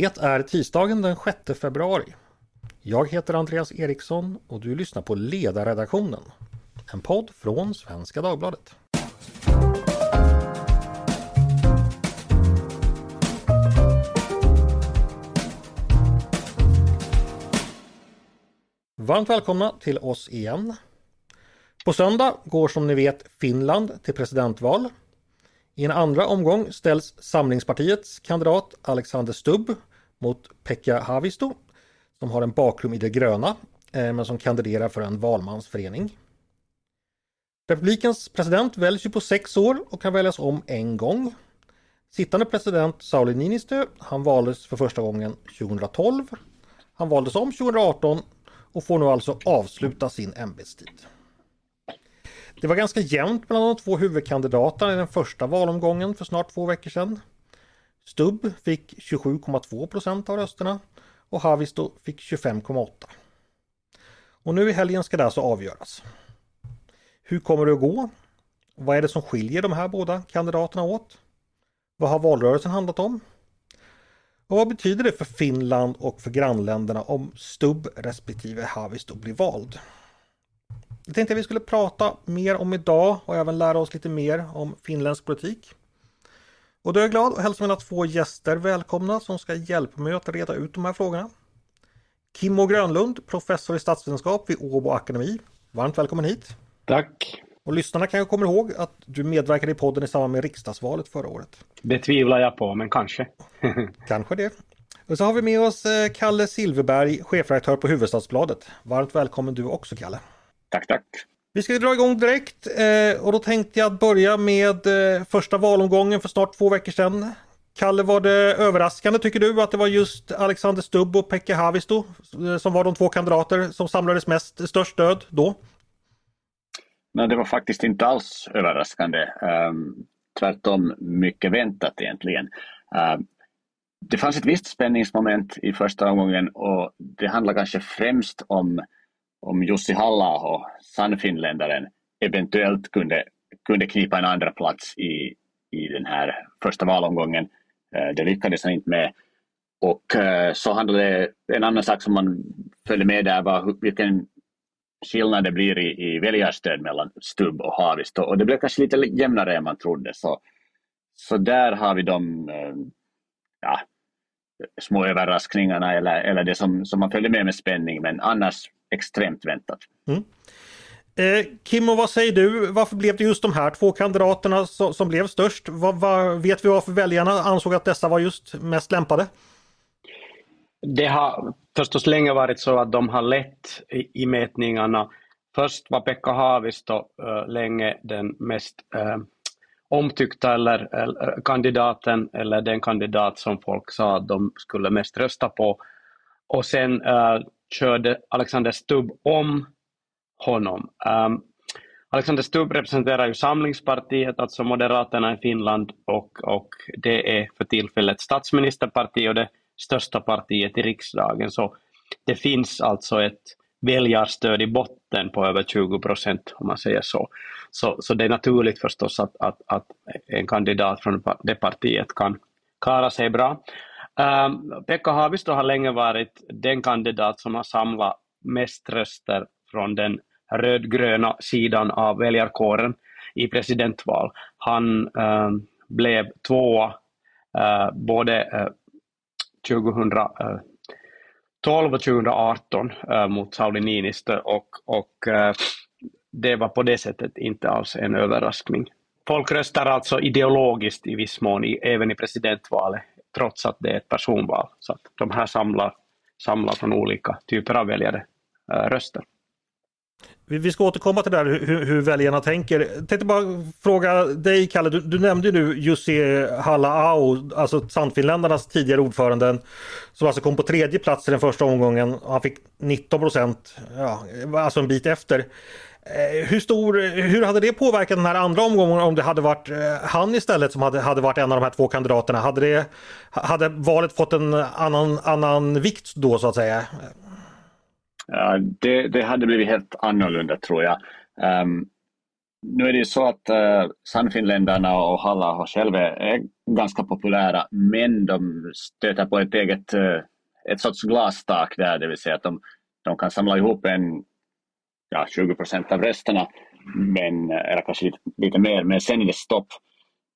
Det är tisdagen den 6 februari. Jag heter Andreas Eriksson och du lyssnar på Ledarredaktionen. En podd från Svenska Dagbladet. Varmt välkomna till oss igen. På söndag går som ni vet Finland till presidentval. I en andra omgång ställs Samlingspartiets kandidat Alexander Stubb mot Pekka Haavisto som har en bakgrund i det gröna eh, men som kandiderar för en valmansförening. Republikens president väljs ju på sex år och kan väljas om en gång. Sittande president Sauli Niinistö, han valdes för första gången 2012. Han valdes om 2018 och får nu alltså avsluta sin ämbetstid. Det var ganska jämnt mellan de två huvudkandidaterna i den första valomgången för snart två veckor sedan. Stubb fick 27,2 procent av rösterna och Havisto fick 25,8. Och nu i helgen ska det alltså avgöras. Hur kommer det att gå? Vad är det som skiljer de här båda kandidaterna åt? Vad har valrörelsen handlat om? Och vad betyder det för Finland och för grannländerna om Stubb respektive Havisto blir vald? Jag tänkte att vi skulle prata mer om idag och även lära oss lite mer om finländsk politik. Och då är jag glad att hälsa mina två gäster välkomna som ska hjälpa mig att reda ut de här frågorna. Kimmo Grönlund, professor i statsvetenskap vid Åbo Akademi. Varmt välkommen hit! Tack! Och lyssnarna kanske kommer ihåg att du medverkade i podden i samband med riksdagsvalet förra året. Det tvivlar jag på, men kanske. kanske det. Och så har vi med oss eh, Kalle Silverberg, chefredaktör på Huvudstadsbladet. Varmt välkommen du också Kalle. Tack, tack. Vi ska dra igång direkt eh, och då tänkte jag börja med eh, första valomgången för snart två veckor sedan. Kalle, var det överraskande tycker du att det var just Alexander Stubb och Pekka Haavisto som var de två kandidater som samlades mest störst stöd då? Nej, det var faktiskt inte alls överraskande. Um, tvärtom mycket väntat egentligen. Um, det fanns ett visst spänningsmoment i första omgången och det handlar kanske främst om, om Jussi halla sannfinländaren, eventuellt kunde, kunde knipa en andra plats i, i den här första valomgången. Eh, det lyckades han inte med. Och eh, så handlade en annan sak som man följde med där var vilken skillnad det blir i, i väljarstöd mellan Stubb och Haavisto och det blev kanske lite jämnare än man trodde. Så, så där har vi de eh, ja, små överraskningarna eller, eller det som, som man följde med med spänning men annars extremt väntat. Mm. Eh, Kim, och vad säger du? Varför blev det just de här två kandidaterna som, som blev störst? Vad, vad, vet vi varför väljarna ansåg att dessa var just mest lämpade? Det har förstås länge varit så att de har lett i, i mätningarna. Först var Pekka Haavisto uh, länge den mest uh, omtyckta eller, eller, kandidaten eller den kandidat som folk sa att de skulle mest rösta på. Och sen uh, körde Alexander Stubb om honom. Um, Alexander Stubb representerar ju Samlingspartiet, alltså Moderaterna i Finland och, och det är för tillfället statsministerparti och det största partiet i riksdagen. Så det finns alltså ett väljarstöd i botten på över 20 procent om man säger så. så. Så det är naturligt förstås att, att, att en kandidat från det partiet kan klara sig bra. Um, Pekka Haavisto har länge varit den kandidat som har samlat mest röster från den rödgröna sidan av väljarkåren i presidentval. Han um, blev tvåa uh, både äh, uh, 2012 äh, och 2018 uh, mot Sauli Niinistö och, och det var på det sättet inte alls en överraskning. Folk röstar alltså ideologiskt i viss mån i, även i presidentvalet trots att det är ett personval. Så att de här samlar, samlar från olika typer av väljare eh, röster. Vi ska återkomma till det där hur, hur väljarna tänker. Jag tänkte bara fråga dig Kalle, du, du nämnde nu Jussi Halla-aho, alltså Sannfinländarnas tidigare ordförande, som alltså kom på tredje plats i den första omgången. Han fick 19 procent, ja, alltså en bit efter. Eh, hur, stor, hur hade det påverkat den här andra omgången om det hade varit eh, han istället som hade, hade varit en av de här två kandidaterna? Hade, det, hade valet fått en annan, annan vikt då så att säga? det, det hade blivit helt annorlunda tror jag. Um, nu är det ju så att uh, Sannfinländarna och Halla själva är ganska populära, men de stöter på ett eget, uh, ett sorts glastak där, det vill säga att de, de kan samla ihop en, ja, 20 procent av rösterna, men, eh, eller kanske lite, lite mer, men sen är det stopp.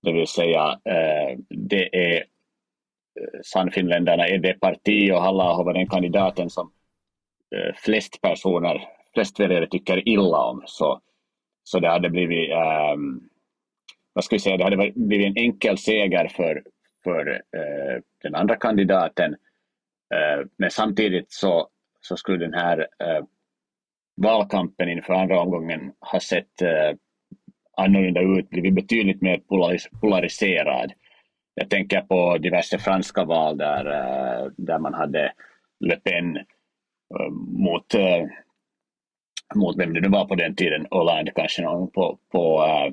Det vill säga, eh, det är eh, Sannfinländarna är det parti och Halla har varit den kandidaten som eh, flest personer, flest väljare tycker illa om. Så så det hade blivit, eh, vad ska vi säga, det hade blivit en enkel seger för, för den andra kandidaten. Men samtidigt så, så skulle den här valkampen inför andra omgången har sett eh, annorlunda ut, blivit betydligt mer polaris polariserad. Jag tänker på diverse franska val där, eh, där man hade Le Pen eh, mot eh, mot vem det nu var på den tiden, Hollande kanske någon på, på eh,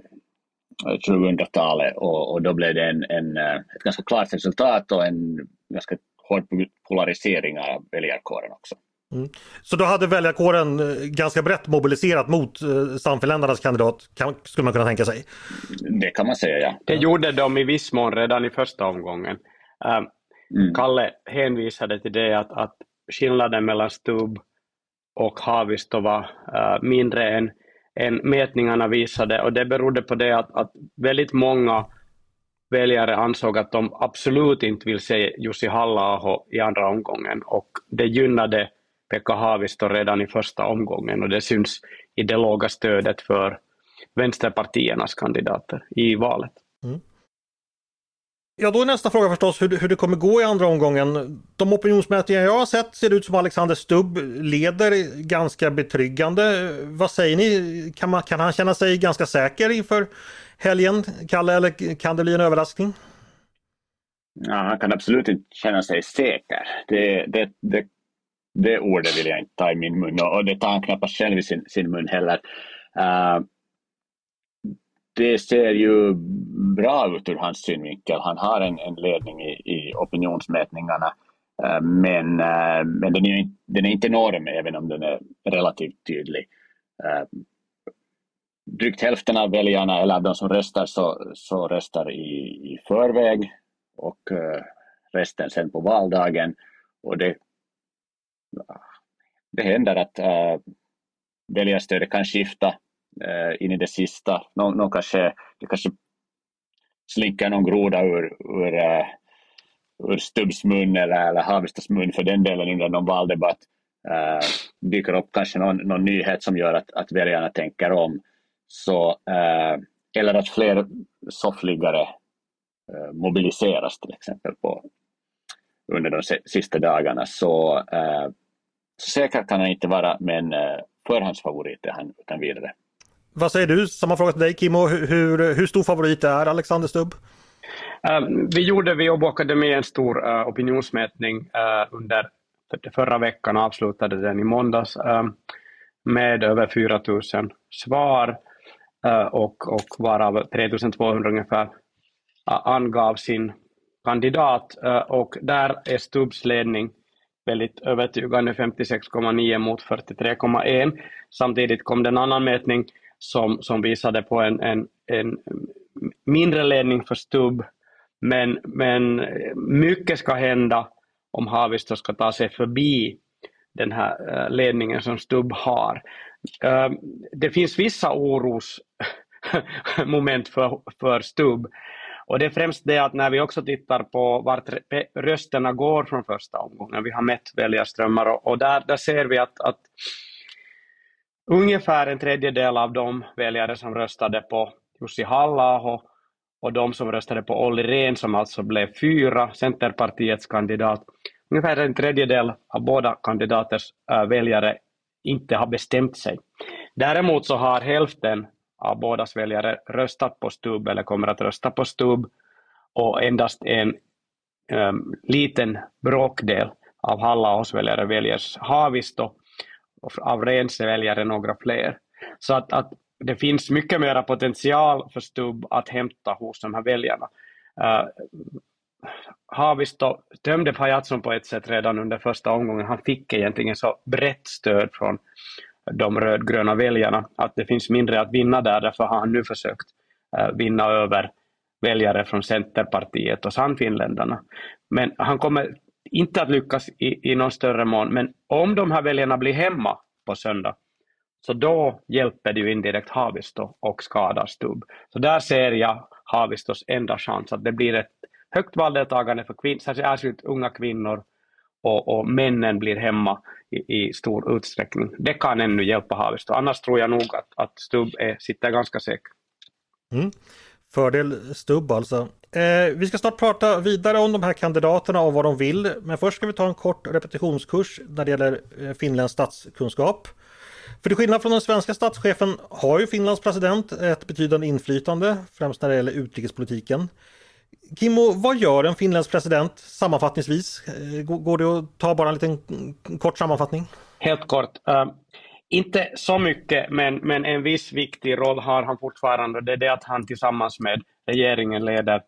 2000-talet och, och, då blev det en, en, ett ganska klart resultat och en ganska hård polarisering av väljarkåren också. Mm. Så då hade väljarkåren eh, ganska brett mobiliserat mot uh, Samfinländarnas kandidat, kan, skulle man kunna tänka sig? Det kan man säga, ja. Det gjorde de i viss mån redan i första omgången. Uh, mm. Kalle hänvisade till det att, att skillnaden mellan Stubb och Haavisto var mindre än, än mätningarna visade och det berodde på det att, att väldigt många väljare ansåg att de absolut inte vill se Jussi halla i andra omgången och det gynnade Pekka Haavisto redan i första omgången och det syns i det låga stödet för vänsterpartiernas kandidater i valet. Mm. Ja, då är nästa fråga förstås hur, hur det kommer gå i andra omgången. De opinionsmätningar jag har sett ser det ut som Alexander Stubb leder ganska betryggande. Vad säger ni? Kan, man, kan han känna sig ganska säker inför helgen, Kalle, eller kan det bli en överraskning? Ja, han kan absolut inte känna sig säker. Det, det, det, det ordet vill jag inte ta i min mun och det tar han knappast själv i sin, sin mun heller. Uh, det ser ju bra ut ur hans synvinkel. Han har en, en ledning i, i opinionsmätningarna. Uh, men, uh, men den, är, den är inte enorm även om den är relativt tydlig. Uh, drygt hälften av väljarna, eller av de som röstar, så, så röstar i, i förväg och resten sen på valdagen. Och det, det händer att äh, väljarstödet kan skifta äh, in i det sista. Någon, någon kanske, det kanske slinker någon groda ur, ur, äh, ur Stubbs mun eller, eller Havistas mun för den delen under någon valdebatt. Äh, dyker upp kanske någon, någon nyhet som gör att, att väljarna tänker om. Så, äh, eller att fler soffliggare mobiliseras till exempel på, under de sista dagarna. Så, så säker kan han inte vara men förhandsfavorit är han utan vidare. Vad säger du? Samma fråga till dig Kimmo. Hur, hur stor favorit är Alexander Stubb? Uh, vi gjorde vid Åbo Akademi en stor uh, opinionsmätning uh, under förra veckan och avslutade den i måndags med över 4 000 svar och, och varav 3 200 ungefär angav sin kandidat och där är Stubbs ledning väldigt övertygande 56,9 mot 43,1. Samtidigt kom det en annan mätning som, som visade på en, en, en mindre ledning för Stubb. Men, men mycket ska hända om Haavisto ska ta sig förbi den här eh, ledningen som Stubb har. Eh, det finns vissa orosmoment för, för Stubb. Och det är främst det att när vi också tittar på vart rösterna går från första omgången, vi har mätt väljarströmmar och, och där, där ser vi att, att ungefär en tredjedel av de väljare som röstade på Jussi halla och de som röstade på Olli Rehn som alltså blev fyra, Centerpartiets kandidat, ungefär en tredjedel av båda kandidaters äh, väljare inte har bestämt sig. Däremot så har hälften av bådas väljare röstat på Stubb eller kommer att rösta på Stubb och endast en um, liten bråkdel av Halla väljare väljer Haavisto av Rense väljare några fler. Så att, att det finns mycket mera potential för Stubb att hämta hos de här väljarna. Uh, Haavisto tömde pajatson på ett sätt redan under första omgången. Han fick egentligen så brett stöd från de rödgröna väljarna, att det finns mindre att vinna där, därför har han nu försökt eh, vinna över väljare från Centerpartiet och Sannfinländarna. Men han kommer inte att lyckas i, i någon större mån, men om de här väljarna blir hemma på söndag, så då hjälper det ju indirekt Haavisto och skadar Stubb. Så där ser jag Haavistos enda chans, att det blir ett högt valdeltagande för kvinnor, särskilt unga kvinnor, och, och, männen blir hemma i, i, stor utsträckning. Det kan ännu hjälpa Haavisto, annars tror jag nog att, att Stubb är, sitter ganska säker. Mm. Fördel Stubb alltså. Eh, vi ska snart prata vidare om de här kandidaterna och vad de vill. Men först ska vi ta en kort repetitionskurs när det gäller eh, finländsk statskunskap. För till skillnad från den svenska statschefen har ju Finlands president ett betydande inflytande, främst när det gäller utrikespolitiken. Kimmo, vad gör en finländsk president sammanfattningsvis? Eh, går det att ta bara en liten kort sammanfattning? Helt kort. Uh, inte så mycket, men, men en viss viktig roll har han fortfarande. Det är det att han tillsammans med regeringen leder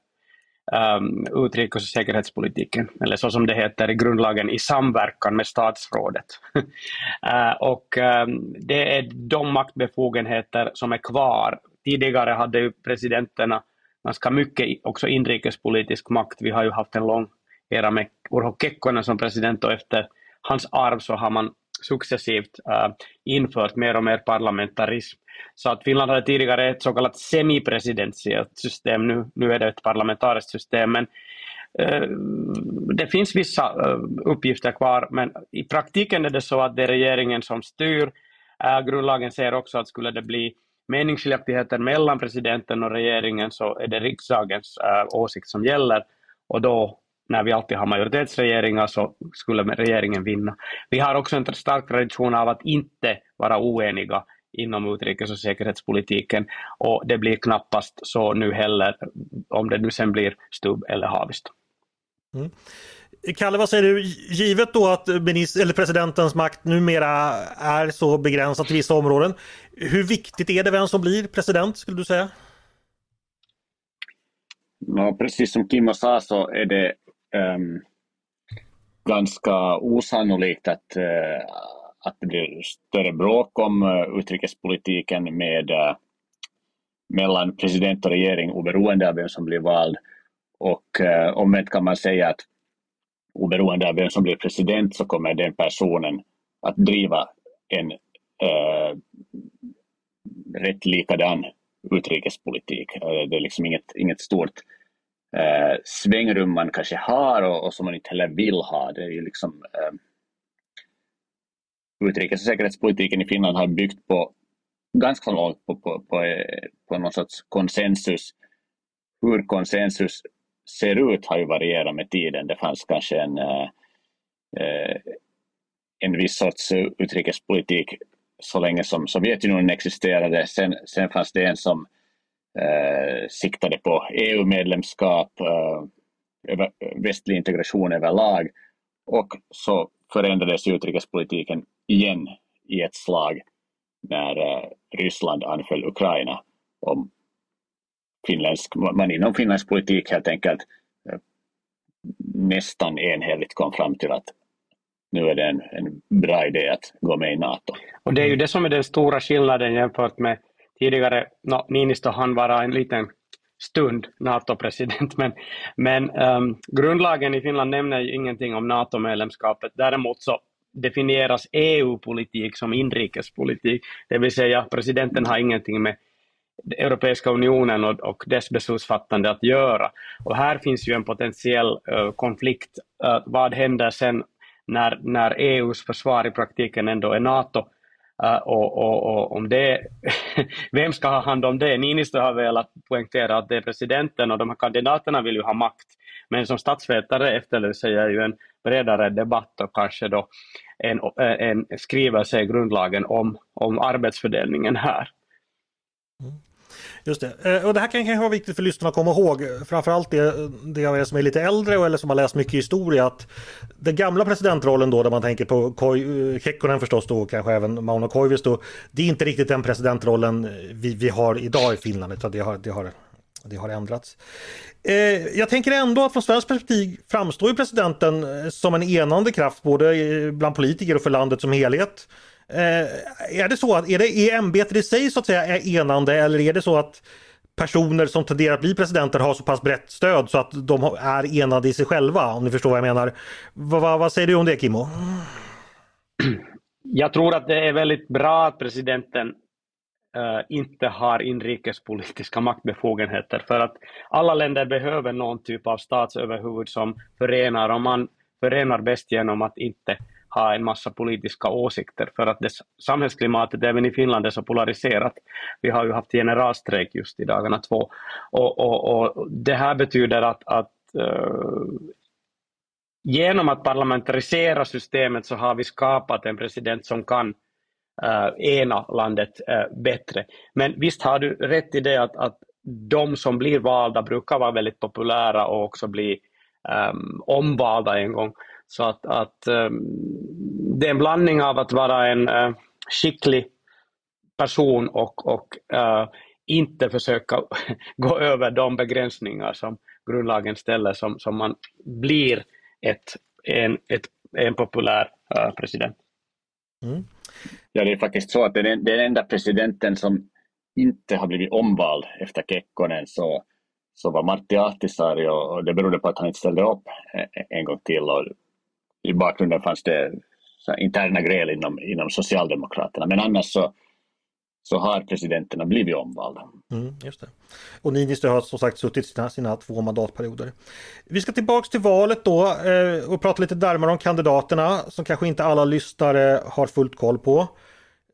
um, utrikes och säkerhetspolitiken, eller så som det heter i grundlagen, i samverkan med statsrådet. uh, och um, det är de maktbefogenheter som är kvar. Tidigare hade ju presidenterna ganska mycket också inrikespolitisk makt. Vi har ju haft en lång era med Urho Kekkonen som president och efter hans arv så har man successivt äh, infört mer och mer parlamentarism. Så att Finland hade tidigare ett så kallat semipresidentiellt system, nu, nu är det ett parlamentariskt system. Men äh, det finns vissa äh, uppgifter kvar, men i praktiken är det så att det är regeringen som styr. Äh, grundlagen säger också att skulle det bli meningsskiljaktigheter mellan presidenten och regeringen så är det riksdagens äh, åsikt som gäller och då när vi alltid har majoritetsregeringar så skulle regeringen vinna. Vi har också en stark tradition av att inte vara oeniga inom utrikes och säkerhetspolitiken och det blir knappast så nu heller om det nu sen blir Stubb eller Haavisto. Mm. Kalle, vad säger du? Givet då att minister, eller presidentens makt numera är så begränsad till vissa områden. Hur viktigt är det vem som blir president skulle du säga? No, precis som Kimmo sa så är det um, ganska osannolikt att, uh, att det blir större bråk om uh, utrikespolitiken med, uh, mellan president och regering oberoende av vem som blir vald. Och uh, omvänt kan man säga att oberoende av vem som blir president så kommer den personen att driva en äh, rätt likadan utrikespolitik. Eh, det är liksom inget, inget stort äh, svängrum man kanske har och, och, som man inte heller vill ha. Det är ju liksom äh, utrikes och säkerhetspolitiken i Finland har byggt på ganska långt på, på, på, på någon sorts konsensus. Hur konsensus ser ut har ju varierat med tiden. Det fanns kanske en, eh, eh, en viss sorts utrikespolitik så länge som Sovjetunionen existerade. Sen, sen fanns det en som eh, siktade på EU-medlemskap, eh, västlig integration överlag och så förändrades utrikespolitiken igen i ett slag när eh, Ryssland anföll Ukraina. Och finländsk, man inom finländsk politik helt enkelt eh, nästan enhälligt kom fram till att nu är det en, en bra idé att gå med i NATO. Och det är ju det som är den stora skillnaden jämfört med tidigare, no, Niinistö han vara en liten stund NATO-president, men, men um, grundlagen i Finland nämner ju ingenting om NATO-medlemskapet. Däremot så definieras EU-politik som inrikespolitik, det vill säga presidenten har ingenting med Europeiska unionen och, och dess beslutsfattande att göra. Och här finns ju en potentiell uh, konflikt. Uh, vad händer sen när, när EUs försvar i praktiken ändå är NATO? Uh, och, och, och, om det, vem ska ha hand om det? Niinistö har velat poängtera att det är presidenten och de här kandidaterna vill ju ha makt. Men som statsvetare efterlyser jag ju en bredare debatt och kanske då en, en skrivelse i grundlagen om, om arbetsfördelningen här. Mm. Just det. Eh, och det här kan kanske vara viktigt för lyssnarna att komma ihåg. Framförallt det, det av er som är lite äldre eller som har läst mycket historia. Att den gamla presidentrollen då, där man tänker på eh, Kekkonen förstås då, kanske även Mauno Koivisto. Det är inte riktigt den presidentrollen vi, vi har idag i Finland. Utan det har, det har Det har ändrats. Eh, jag tänker ändå att från svenskt perspektiv framstår ju presidenten eh, som en enande kraft både bland politiker och för landet som helhet. Eh, är det så att är, det, är ämbetet i sig så att säga är enande eller är det så att personer som tenderar att bli presidenter har så pass brett stöd så att de är enade i sig själva om ni förstår vad jag menar. V vad säger du om det Kimmo? Jag tror att det är väldigt bra att presidenten uh, inte har inrikespolitiska maktbefogenheter för att alla länder behöver någon typ av statsöverhuvud som förenar och man förenar bäst genom att inte ha en massa politiska åsikter för att det, samhällsklimatet även i Finland är så polariserat. Vi har ju haft generalstrejk just i dagarna två och, och, och det här betyder att, att uh, genom att parlamentarisera systemet så har vi skapat en president som kan uh, ena landet uh, bättre. Men visst har du rätt i det att, att de som blir valda brukar vara väldigt populära och också bli um, omvalda en gång. Så att, att um, det är en blandning av att vara en uh, skicklig person och, och uh, inte försöka gå över de begränsningar som grundlagen ställer som, som man blir ett, en, ett, en populär uh, president. Mm. Ja, det är faktiskt så att den, den enda presidenten som inte har blivit omvald efter Kekkonen så, så var Martti Ahtisaari och, och det berodde på att han inte ställde upp en gång till. Och i bakgrunden fanns det interna gräl inom, inom Socialdemokraterna men annars så, så har presidenterna blivit omvalda. Mm, just det. Och Niinistö har som sagt suttit sina, sina två mandatperioder. Vi ska tillbaks till valet då eh, och prata lite närmare om kandidaterna som kanske inte alla lyssnare har fullt koll på.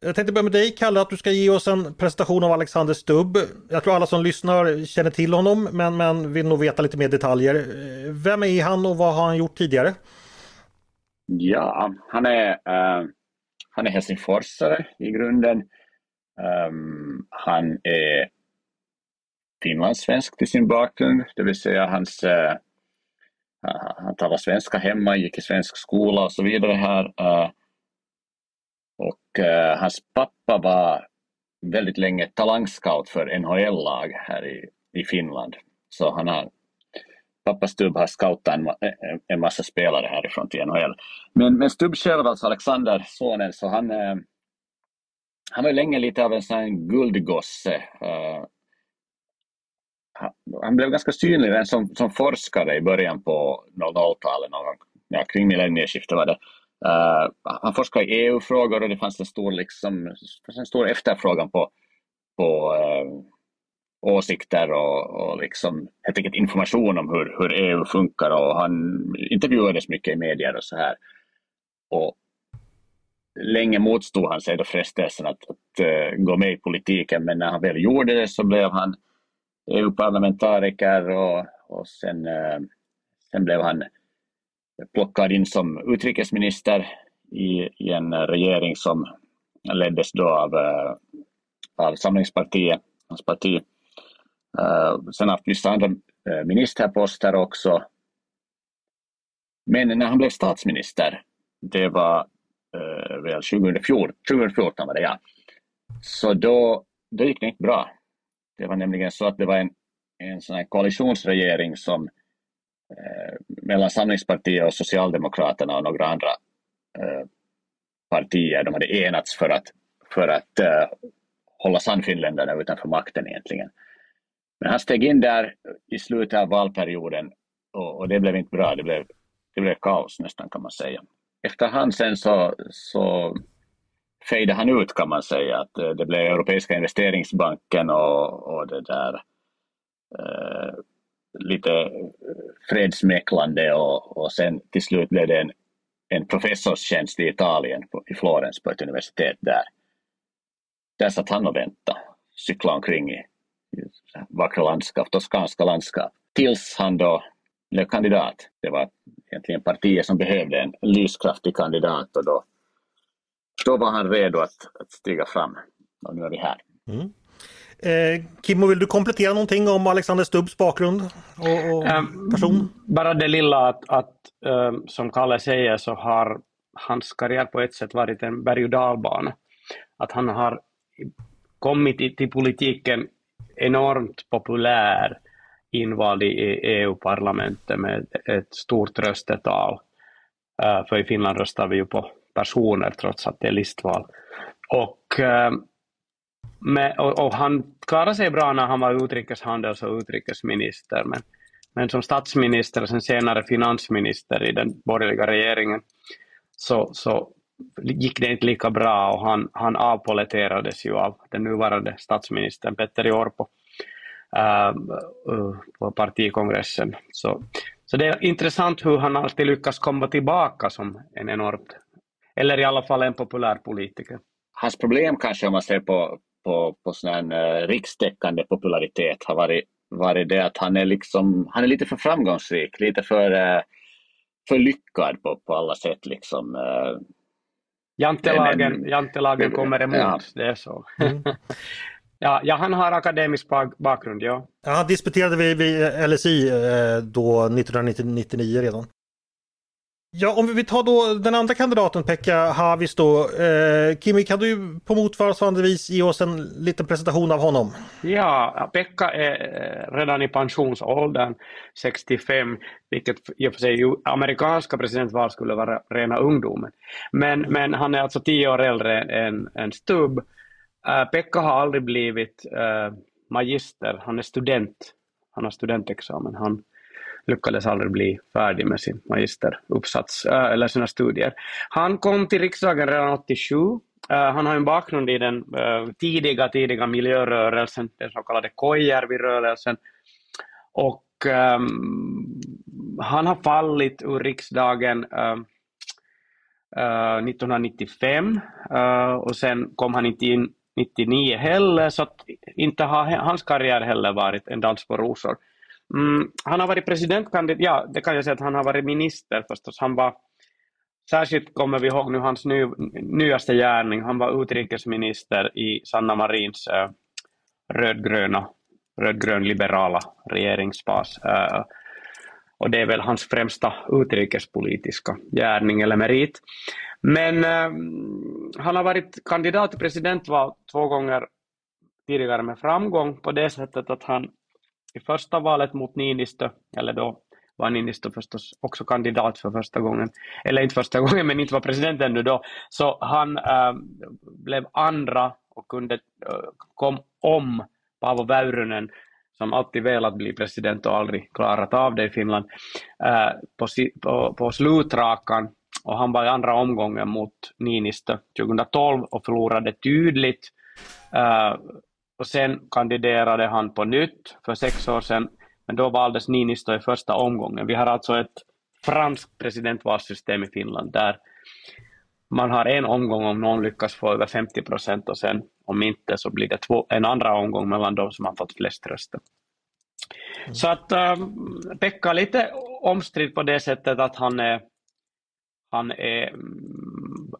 Jag tänkte börja med dig Kalle, att du ska ge oss en presentation av Alexander Stubb. Jag tror alla som lyssnar känner till honom men, men vill nog veta lite mer detaljer. Eh, vem är han och vad har han gjort tidigare? Ja, han är, uh, han är helsingforsare i grunden. Um, han är finlandssvensk till sin bakgrund, det vill säga hans, uh, han talar svenska hemma, gick i svensk skola och så vidare här. Uh, och uh, hans pappa var väldigt länge talangscout för NHL-lag här i, i Finland. Så han har, pappa Stubb har scoutat en, en massa spelare härifrån till NHL. Men, men Stubb själv, alltså Alexander, sonen, så han eh, han var länge lite av en sån guldgosse. Eh, han blev ganska synlig som, som forskare i början på 00-talet, ja, kring millennieskiftet var det. Uh, han forskade i EU-frågor och det fanns en stor, liksom, en stor efterfrågan på, på uh, åsikter och, och liksom, helt enkelt information om hur, hur EU funkar och han intervjuades mycket i medier och så här. Och länge motstod han sig då frestelsen att, att uh, gå med i politiken men när han väl gjorde det så blev han EU-parlamentariker och, och sen, uh, sen blev han plockad in som utrikesminister i, i en regering som leddes då av, uh, av Samlingspartiet, hans parti. Eh, sen haft vissa andra eh, ministerposter också. Men när han blev statsminister, det var eh, väl 2014, 2014 var det ja. Så då, då gick det inte bra. Det var nämligen så att det var en, en sån här koalitionsregering som eh, mellan Samlingspartiet och Socialdemokraterna och några andra eh, partier, de hade enats för att, för att eh, hålla Sannfinländarna utanför makten egentligen. Men han steg in där i slutet av valperioden och, och det blev inte bra, det blev, det blev kaos nästan kan man säga efterhand sen så, så fejdade han ut kan man säga. Att eh, det blev Europeiska investeringsbanken och, och det där eh, lite eh, fredsmäcklande och, och sen till slut blev det en, en professorstjänst i Italien, på, i Florens på ett universitet där. Där satt han och väntade, cyklade omkring i vackra landskap, toskanska landskap. Tills han då blev kandidat. Det var egentligen partiet som behövde en lyskraftig kandidat och då, då var han redo att, att stiga fram. Och nu är vi här. Mm. Eh, Kimmo, vill du komplettera någonting om Alexander Stubbs bakgrund och, och um, person? Bara det lilla att, att um, som Kalle säger så har hans karriär på ett sätt varit en berg och dalbana. Att han har kommit till politiken enormt populär invald i EU-parlamentet med ett stort röstetal. Eh, för i Finland röstar vi ju på personer trots att det är listval. Och, eh, med, och, och, han klarade sig bra när han var utrikeshandels och utrikesminister, men, men som statsminister och sen senare finansminister i den borgerliga regeringen så, så gick det inte lika bra och han, han avpoliterades ju av den nuvarande statsministern Petteri Orpo uh, på partikongressen. Så, så det är intressant hur han alltid lyckas komma tillbaka som en enormt, eller i alla fall en populär politiker. Hans problem kanske om man ser på, på, på sån här eh, rikstäckande popularitet har varit, varit det att han är, liksom, han är lite för framgångsrik, lite för, eh, för lyckad på, på alla sätt. Liksom. Jantelagen, jantelagen kommer emot, ja. det är så. Mm. ja, ja, han har akademisk bakgrund, ja. ja han disputerade vid, vid LSI eh, då 1999 redan. Ja, om vi tar då den andra kandidaten Pekka Havis då. Eh, Kimi, kan du på motsvarande vis ge oss en liten presentation av honom? Ja, Pekka är eh, redan i pensionsåldern, 65, vilket i och för sig amerikanska presidentval skulle vara rena ungdomen. Men, men han är alltså tio år äldre än, än Stubb. Eh, Pekka har aldrig blivit eh, magister, han är student. Han har studentexamen. Han, lyckades aldrig bli färdig med sin magisteruppsats äh, eller sina studier. Han kom till riksdagen redan 87. Äh, han har en bakgrund i den äh, tidiga, tidiga miljörörelsen, den så kallade Koijärvi-rörelsen. Och um, han har fallit ur riksdagen uh, 1995 uh, och sen kom han inte in 99 heller, så att inte har hans karriär heller varit en dans på rosor. Mm, han har varit presidentkandidat, ja det kan jag säga att han har varit minister förstås. Han var, särskilt kommer vi ihåg nu hans ny, nyaste gärning, han var utrikesminister i Sanna Marins äh, rödgröna, rödgrön-liberala regeringsbas. Äh, och det är väl hans främsta utrikespolitiska gärning eller merit. Men äh, han har varit kandidat till presidentval två gånger tidigare med framgång på det sättet att han i första valet mot Niinistö, eller då var Niinistö förstås också kandidat för första gången, eller inte första gången, men inte var president ännu då, så han äh, blev andra och kunde, äh, kom om Paavo Väyrynen, som alltid velat bli president och aldrig klarat av det i Finland, äh, på, på, på slutrakan och han var i andra omgången mot Niinistö 2012 och förlorade tydligt. Uh, och sen kandiderade han på nytt för sex år sedan, men då valdes Niinistö i första omgången. Vi har alltså ett franskt presidentvalssystem i Finland där man har en omgång om någon lyckas få över 50 procent och sen om inte så blir det två, en andra omgång mellan de som har fått flest röster. Mm. Så att um, Pekka är lite omstridd på det sättet att han är, han är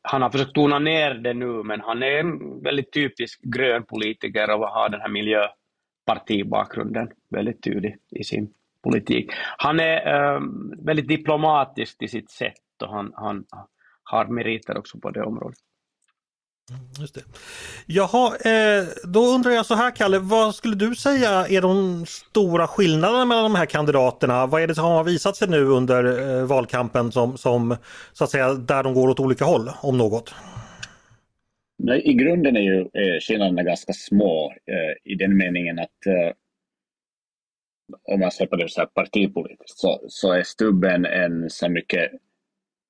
han har försökt tona ner det nu, men han är en väldigt typisk grön politiker och har den här miljöpartibakgrunden väldigt tydlig i sin politik. Han är äh, väldigt diplomatisk i sitt sätt och han, han har meriter också på det området. Mm, just det. Jaha, eh, då undrar jag så här Kalle, vad skulle du säga är de stora skillnaderna mellan de här kandidaterna? Vad är det som har visat sig nu under eh, valkampen som, som så att säga där de går åt olika håll, om något? Nej, I grunden är ju eh, skillnaderna ganska små eh, i den meningen att eh, om man ser på det så här partipolitiskt så, så är Stubben en så mycket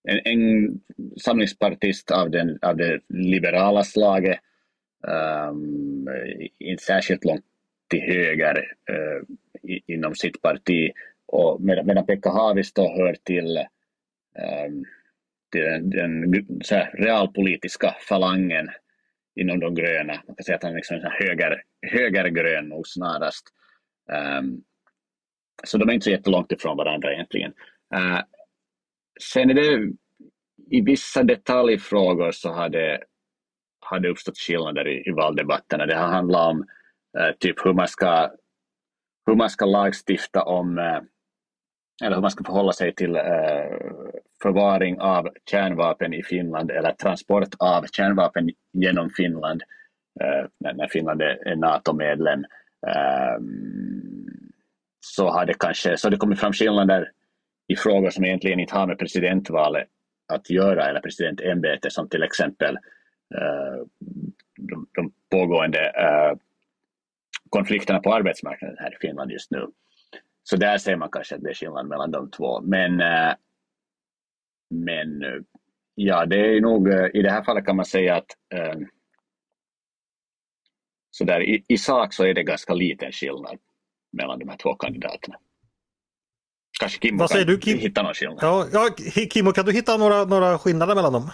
en, en samlingspartist av, den, av det liberala slaget, um, inte särskilt långt till höger uh, inom sitt parti. Och medan, medan Pekka Haavisto hör till, um, till den, den så här, realpolitiska falangen inom de gröna. Man kan säga att han är liksom höger, högergrön nog snarast. Um, så de är inte så jättelångt ifrån varandra egentligen. Uh, Sen är det i vissa detaljfrågor så har det, har det uppstått skillnader i, i valdebatterna. Det har handlat om eh, typ hur man ska hur man ska lagstifta om eh, eller hur man ska förhålla sig till eh, förvaring av kärnvapen i Finland eller transport av kärnvapen genom Finland eh, när Finland är NATO-medlem. Eh, så har det kanske så det kommit fram skillnader i frågor som egentligen inte har med presidentvalet att göra eller presidentämbetet som till exempel uh, de, de pågående uh, konflikterna på arbetsmarknaden här i Finland just nu. Så där ser man kanske att det är skillnad mellan de två. Men, uh, men ja, det är nog i det här fallet kan man säga att så där, i, i sak så är det ganska liten skillnad mellan de här två kandidaterna. Kanske Kimmo Vad säger kan du, Kim? hitta någon skillnad. Ja, ja, Kimmo, kan du hitta några, några skillnader mellan dem?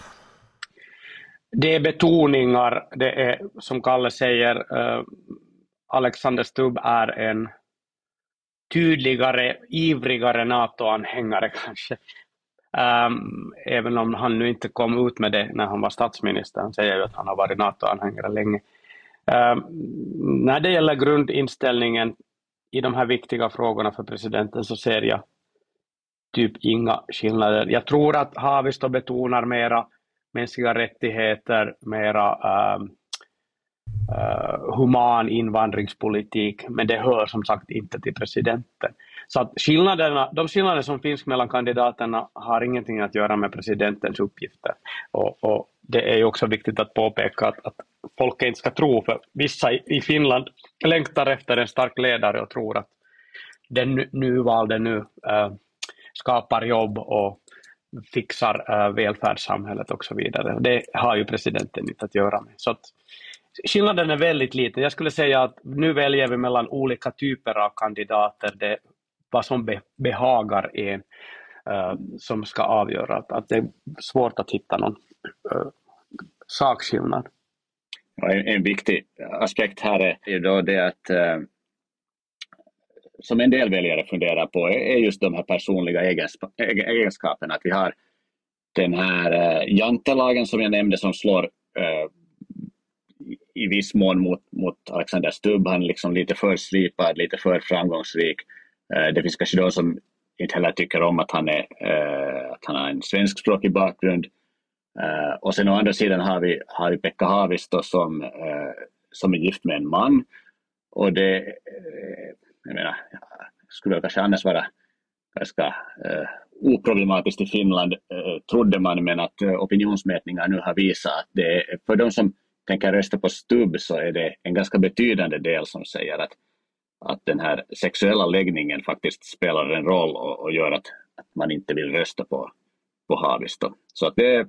Det är betoningar, det är som Kalle säger, uh, Alexander Stubb är en tydligare, ivrigare NATO-anhängare kanske. Um, även om han nu inte kom ut med det när han var statsminister. Han säger ju att han har varit NATO-anhängare länge. Um, när det gäller grundinställningen i de här viktiga frågorna för presidenten så ser jag typ inga skillnader. Jag tror att Haavisto betonar mera mänskliga rättigheter, mera uh, uh, human invandringspolitik, men det hör som sagt inte till presidenten. Så att skillnaderna, de skillnader som finns mellan kandidaterna har ingenting att göra med presidentens uppgifter. Och, och det är ju också viktigt att påpeka att, att folk inte ska tro, för vissa i Finland längtar efter en stark ledare och tror att den nuvalde nu äh, skapar jobb och fixar äh, välfärdssamhället och så vidare. Det har ju presidenten inte att göra med. Så att skillnaden är väldigt liten. Jag skulle säga att nu väljer vi mellan olika typer av kandidater, det, vad som be, behagar en äh, som ska avgöra. Att, att det är svårt att hitta någon eh, sakskillnad. En, en viktig aspekt här är ju då det att eh, som en del väljare funderar på är just de här personliga egenskaperna. Att vi har den här eh, jantelagen som jag nämnde som slår eh, i viss mån mot, mot Alexander Stubb. Han är liksom lite för slipad, lite för framgångsrik. Det finns kanske de som inte heller tycker om att han, är, att han har en svenskspråkig bakgrund. Uh, och sen å andra sidan har vi, har vi Pekka Haavisto som, uh, som är gift med en man. Och det, uh, jag menar, skulle väl kanske annars vara ganska oproblematiskt i Finland, trodde man, men att opinionsmätningar nu har visat att det är, för de som tänker rösta på Stubb så är det en ganska betydande del som säger att, att den här sexuella läggningen faktiskt spelar en roll och, och gör att, att man inte vill rösta på, på Haavisto. Så att det,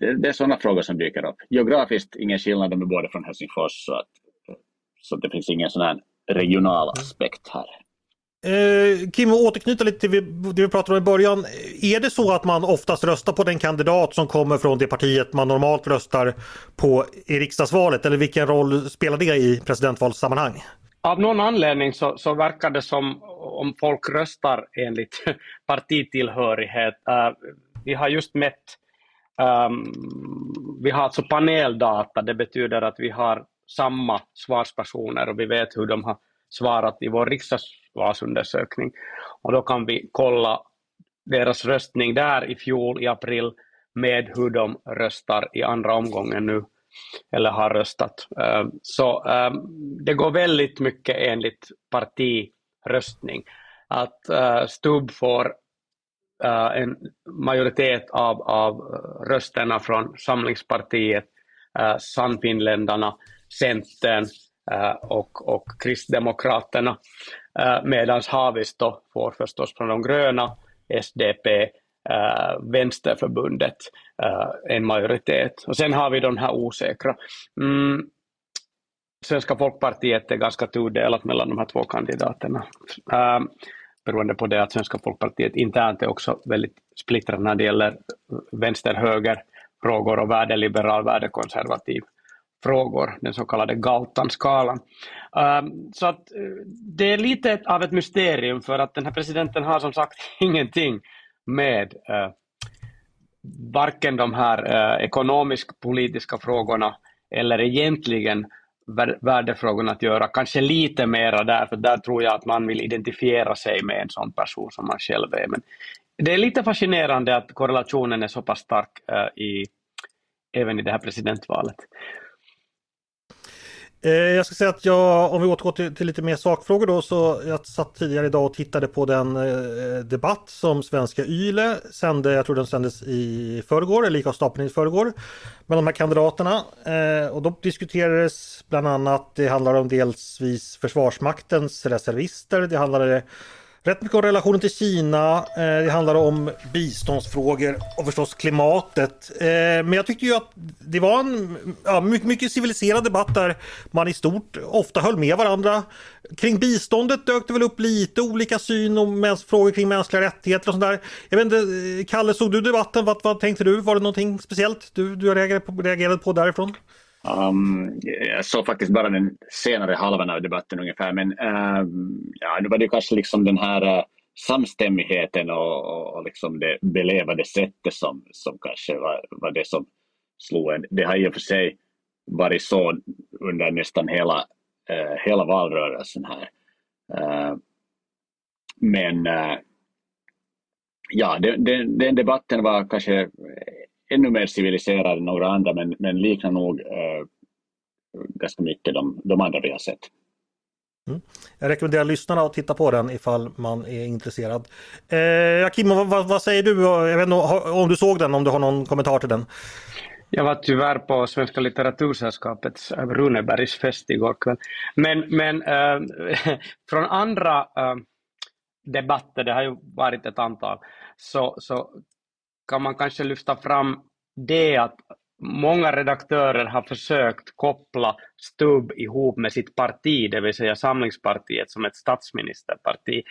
det, det är sådana frågor som dyker upp. Geografiskt ingen skillnad, de är båda från Helsingfors så, att, så det finns ingen sån här regional aspekt här. Eh, Kim, återknyta lite till det vi pratade om i början. Är det så att man oftast röstar på den kandidat som kommer från det partiet man normalt röstar på i riksdagsvalet? Eller vilken roll spelar det i presidentvalssammanhang? Av någon anledning så, så verkar det som om folk röstar enligt partitillhörighet. Vi har just mätt, um, vi har alltså paneldata, det betyder att vi har samma svarspersoner och vi vet hur de har svarat i vår riksdagsvalsundersökning. Och då kan vi kolla deras röstning där i fjol i april med hur de röstar i andra omgången nu eller har röstat. Ehm, så ehm, det går väldigt mycket enligt partiröstning. Att STUB Stubb får uh, en majoritet av, av rösterna från Samlingspartiet, uh, Sannfinländarna, Centern uh, och, och Kristdemokraterna, uh, medan Haavisto får förstås från de gröna, SDP, uh, Vänsterförbundet en majoritet. Och sen har vi de här osäkra. Mm, Svenska folkpartiet är ganska tudelat mellan de här två kandidaterna beroende på det att Svenska folkpartiet internt är också väldigt splittrat när det gäller vänster-höger frågor och värdeliberal, värdekonservativ frågor, den så kallade Galtan-skalan. Ehm, så att eh, det är lite av ett mysterium för att den här presidenten har som sagt ingenting med eh, varken de här eh, ekonomisk-politiska frågorna eller egentligen värdefrågorna att göra, kanske lite mera där, för där tror jag att man vill identifiera sig med en sån person som man själv är. Men det är lite fascinerande att korrelationen är så pass stark uh, i, även i det här presidentvalet. Eh, jag ska säga att jag, om vi återgår till, till, lite mer sakfrågor då, så jag satt tidigare idag och tittade på den eh, debatt som svenska YLE sände, jag tror den sändes i förrgår, eller gick av stapeln i förrgår, med de här kandidaterna. Eh, och då diskuterades bland annat, det handlar om delsvis Försvarsmaktens reservister, det handlade Rätt mycket om relationen till Kina, eh, det handlar om biståndsfrågor och förstås klimatet. Eh, men jag tyckte ju att det var en ja, mycket, mycket civiliserad debatt där man i stort ofta höll med varandra. Kring biståndet dök det väl upp lite olika syn och frågor kring mänskliga rättigheter och sådär. Jag vet inte, eh, Kalle, såg du debatten? Vad, vad tänkte du? Var det någonting speciellt du, du reagerade, på, reagerade på därifrån? Um, jag såg faktiskt bara den senare halvan av debatten ungefär, men uh, ja, nu var det kanske liksom den här uh, samstämmigheten och, och, och liksom det belevade sättet som, som kanske var, var det som slog en. Det har i och för sig varit så under nästan hela, uh, hela valrörelsen här. Uh, men eh, ja, den, den, den debatten var kanske ännu mer civiliserad än några andra men, men liknar nog ganska mycket de, de andra vi har sett. Mm. Jag rekommenderar lyssnarna att titta på den ifall man är intresserad. Eh, Kim, vad, vad, säger du? Jag vet inte, om du såg den, om du har någon kommentar till den? Jag var tyvärr på Svenska litteratursällskapets äh, Runebergs fest igår kväll. Men, men äh, från andra äh, debatter, det har ju varit ett antal, så, så kan man kanske lyfta fram det att många redaktörer har försökt koppla Stubb ihop med sitt parti, det vill säga Samlingspartiet som ett statsministerparti.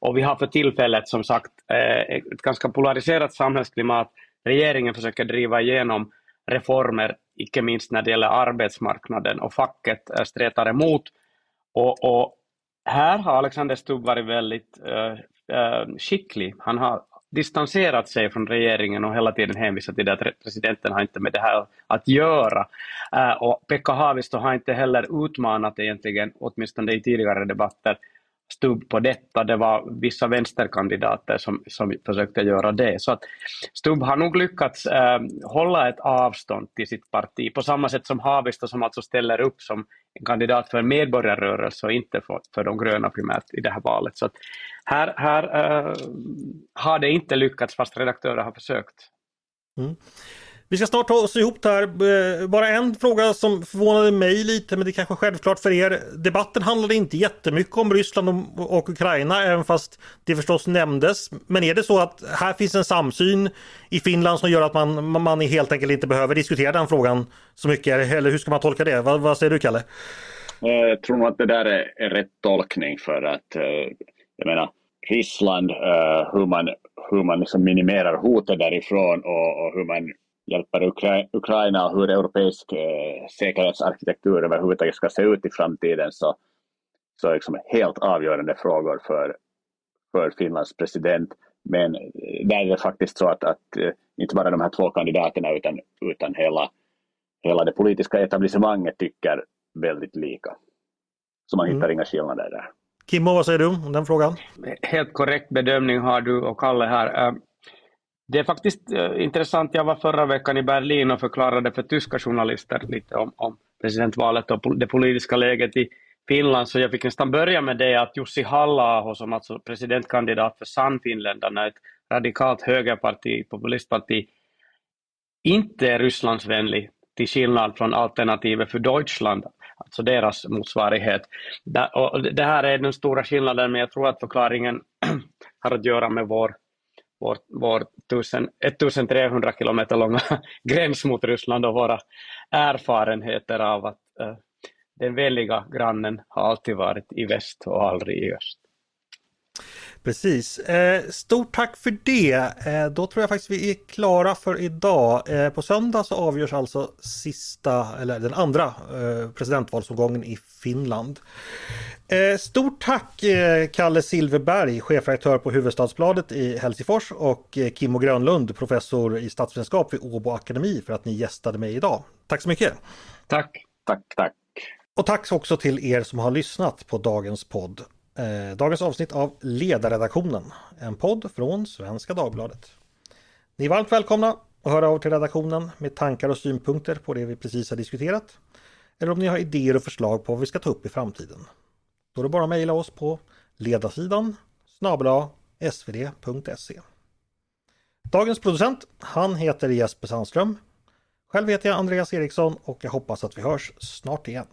Och vi har för tillfället som sagt eh, ett ganska polariserat samhällsklimat. Regeringen försöker driva igenom reformer, icke minst när det gäller arbetsmarknaden och facket stretar emot. Och, och här har Alexander Stubb varit väldigt uh, skicklig. Han har distanserat sig från regeringen och hela tiden hänvisat till det att presidenten har inte med det här att göra. Äh, och Pekka Haavisto har inte heller utmanat egentligen, åtminstone i tidigare debatter, Stubb på detta. Det var vissa vänsterkandidater som, som försökte göra det. Så att Stubb har nog lyckats eh, hålla ett avstånd till sitt parti på samma sätt som Haavisto som alltså ställer upp som en kandidat för en medborgarrörelse och inte för, för de gröna primärt i det här valet. Så att här, här eh, har det inte lyckats fast redaktörer har försökt. Mm. Vi ska snart ta oss ihop här. Eh, bara en fråga som förvånade mig lite, men det är kanske självklart för er. Debatten handlade inte jättemycket om Ryssland och Ukraina, även fast det förstås nämndes. Men är det så att här finns en samsyn i Finland som gör att man, man helt enkelt inte behöver diskutera den frågan så mycket? Eller hur ska man tolka det? Vad, vad säger du, Kalle? Eh, jag tror nog att det där är, rätt tolkning för att eh, jag menar Ryssland, hur man, hur man liksom minimerar hotet därifrån och, och hur man hjälper Ukra Ukraina och hur europeisk eh, säkerhetsarkitektur överhuvudtaget ska se ut i framtiden så, så är liksom helt avgörande frågor för, för Finlands president. Men eh, där är det faktiskt så att, att eh, inte bara de här två kandidaterna utan, utan hela, hela det politiska etablissemanget tycker väldigt lika. Så man hittar mm. inga skillnader där. Kimmo, vad säger du om den frågan? Helt korrekt bedömning har du och Kalle här. Det är faktiskt uh, intressant. Jag var förra veckan i Berlin och förklarade för tyska journalister lite om, om presidentvalet och det politiska läget i Finland, så jag fick nästan börja med det att Jussi halla som alltså presidentkandidat för Sannfinländarna, ett radikalt högerparti, populistparti, inte är Rysslandsvänlig, till skillnad från alternativet för Deutschland, alltså deras motsvarighet. Det här är den stora skillnaden, men jag tror att förklaringen har att göra med vår vår, vår 1300 kilometer långa gräns mot Ryssland och våra erfarenheter av att uh, den vänliga grannen har alltid varit i väst och aldrig i öst. Precis. Eh, stort tack för det. Eh, då tror jag faktiskt vi är klara för idag. På söndag så avgörs alltså sista, eller den andra presidentvalsomgången i Finland. Eh, stort tack eh, Kalle Silverberg, chefredaktör på Huvudstadsbladet i Helsingfors och Kimmo Grönlund, professor i statsvetenskap vid Åbo Akademi för att ni gästade mig idag. Tack så mycket! Tack! Tack, tack! Och tack också till er som har lyssnat på dagens podd. Eh, dagens avsnitt av Ledarredaktionen, en podd från Svenska Dagbladet. Ni är varmt välkomna att höra av till redaktionen med tankar och synpunkter på det vi precis har diskuterat. eller om ni har idéer och förslag på vad vi ska ta upp i framtiden. Då är det bara att mejla oss på ledarsidan snabel svd.se. Dagens producent, han heter Jesper Sandström. Själv heter jag Andreas Eriksson och jag hoppas att vi hörs snart igen.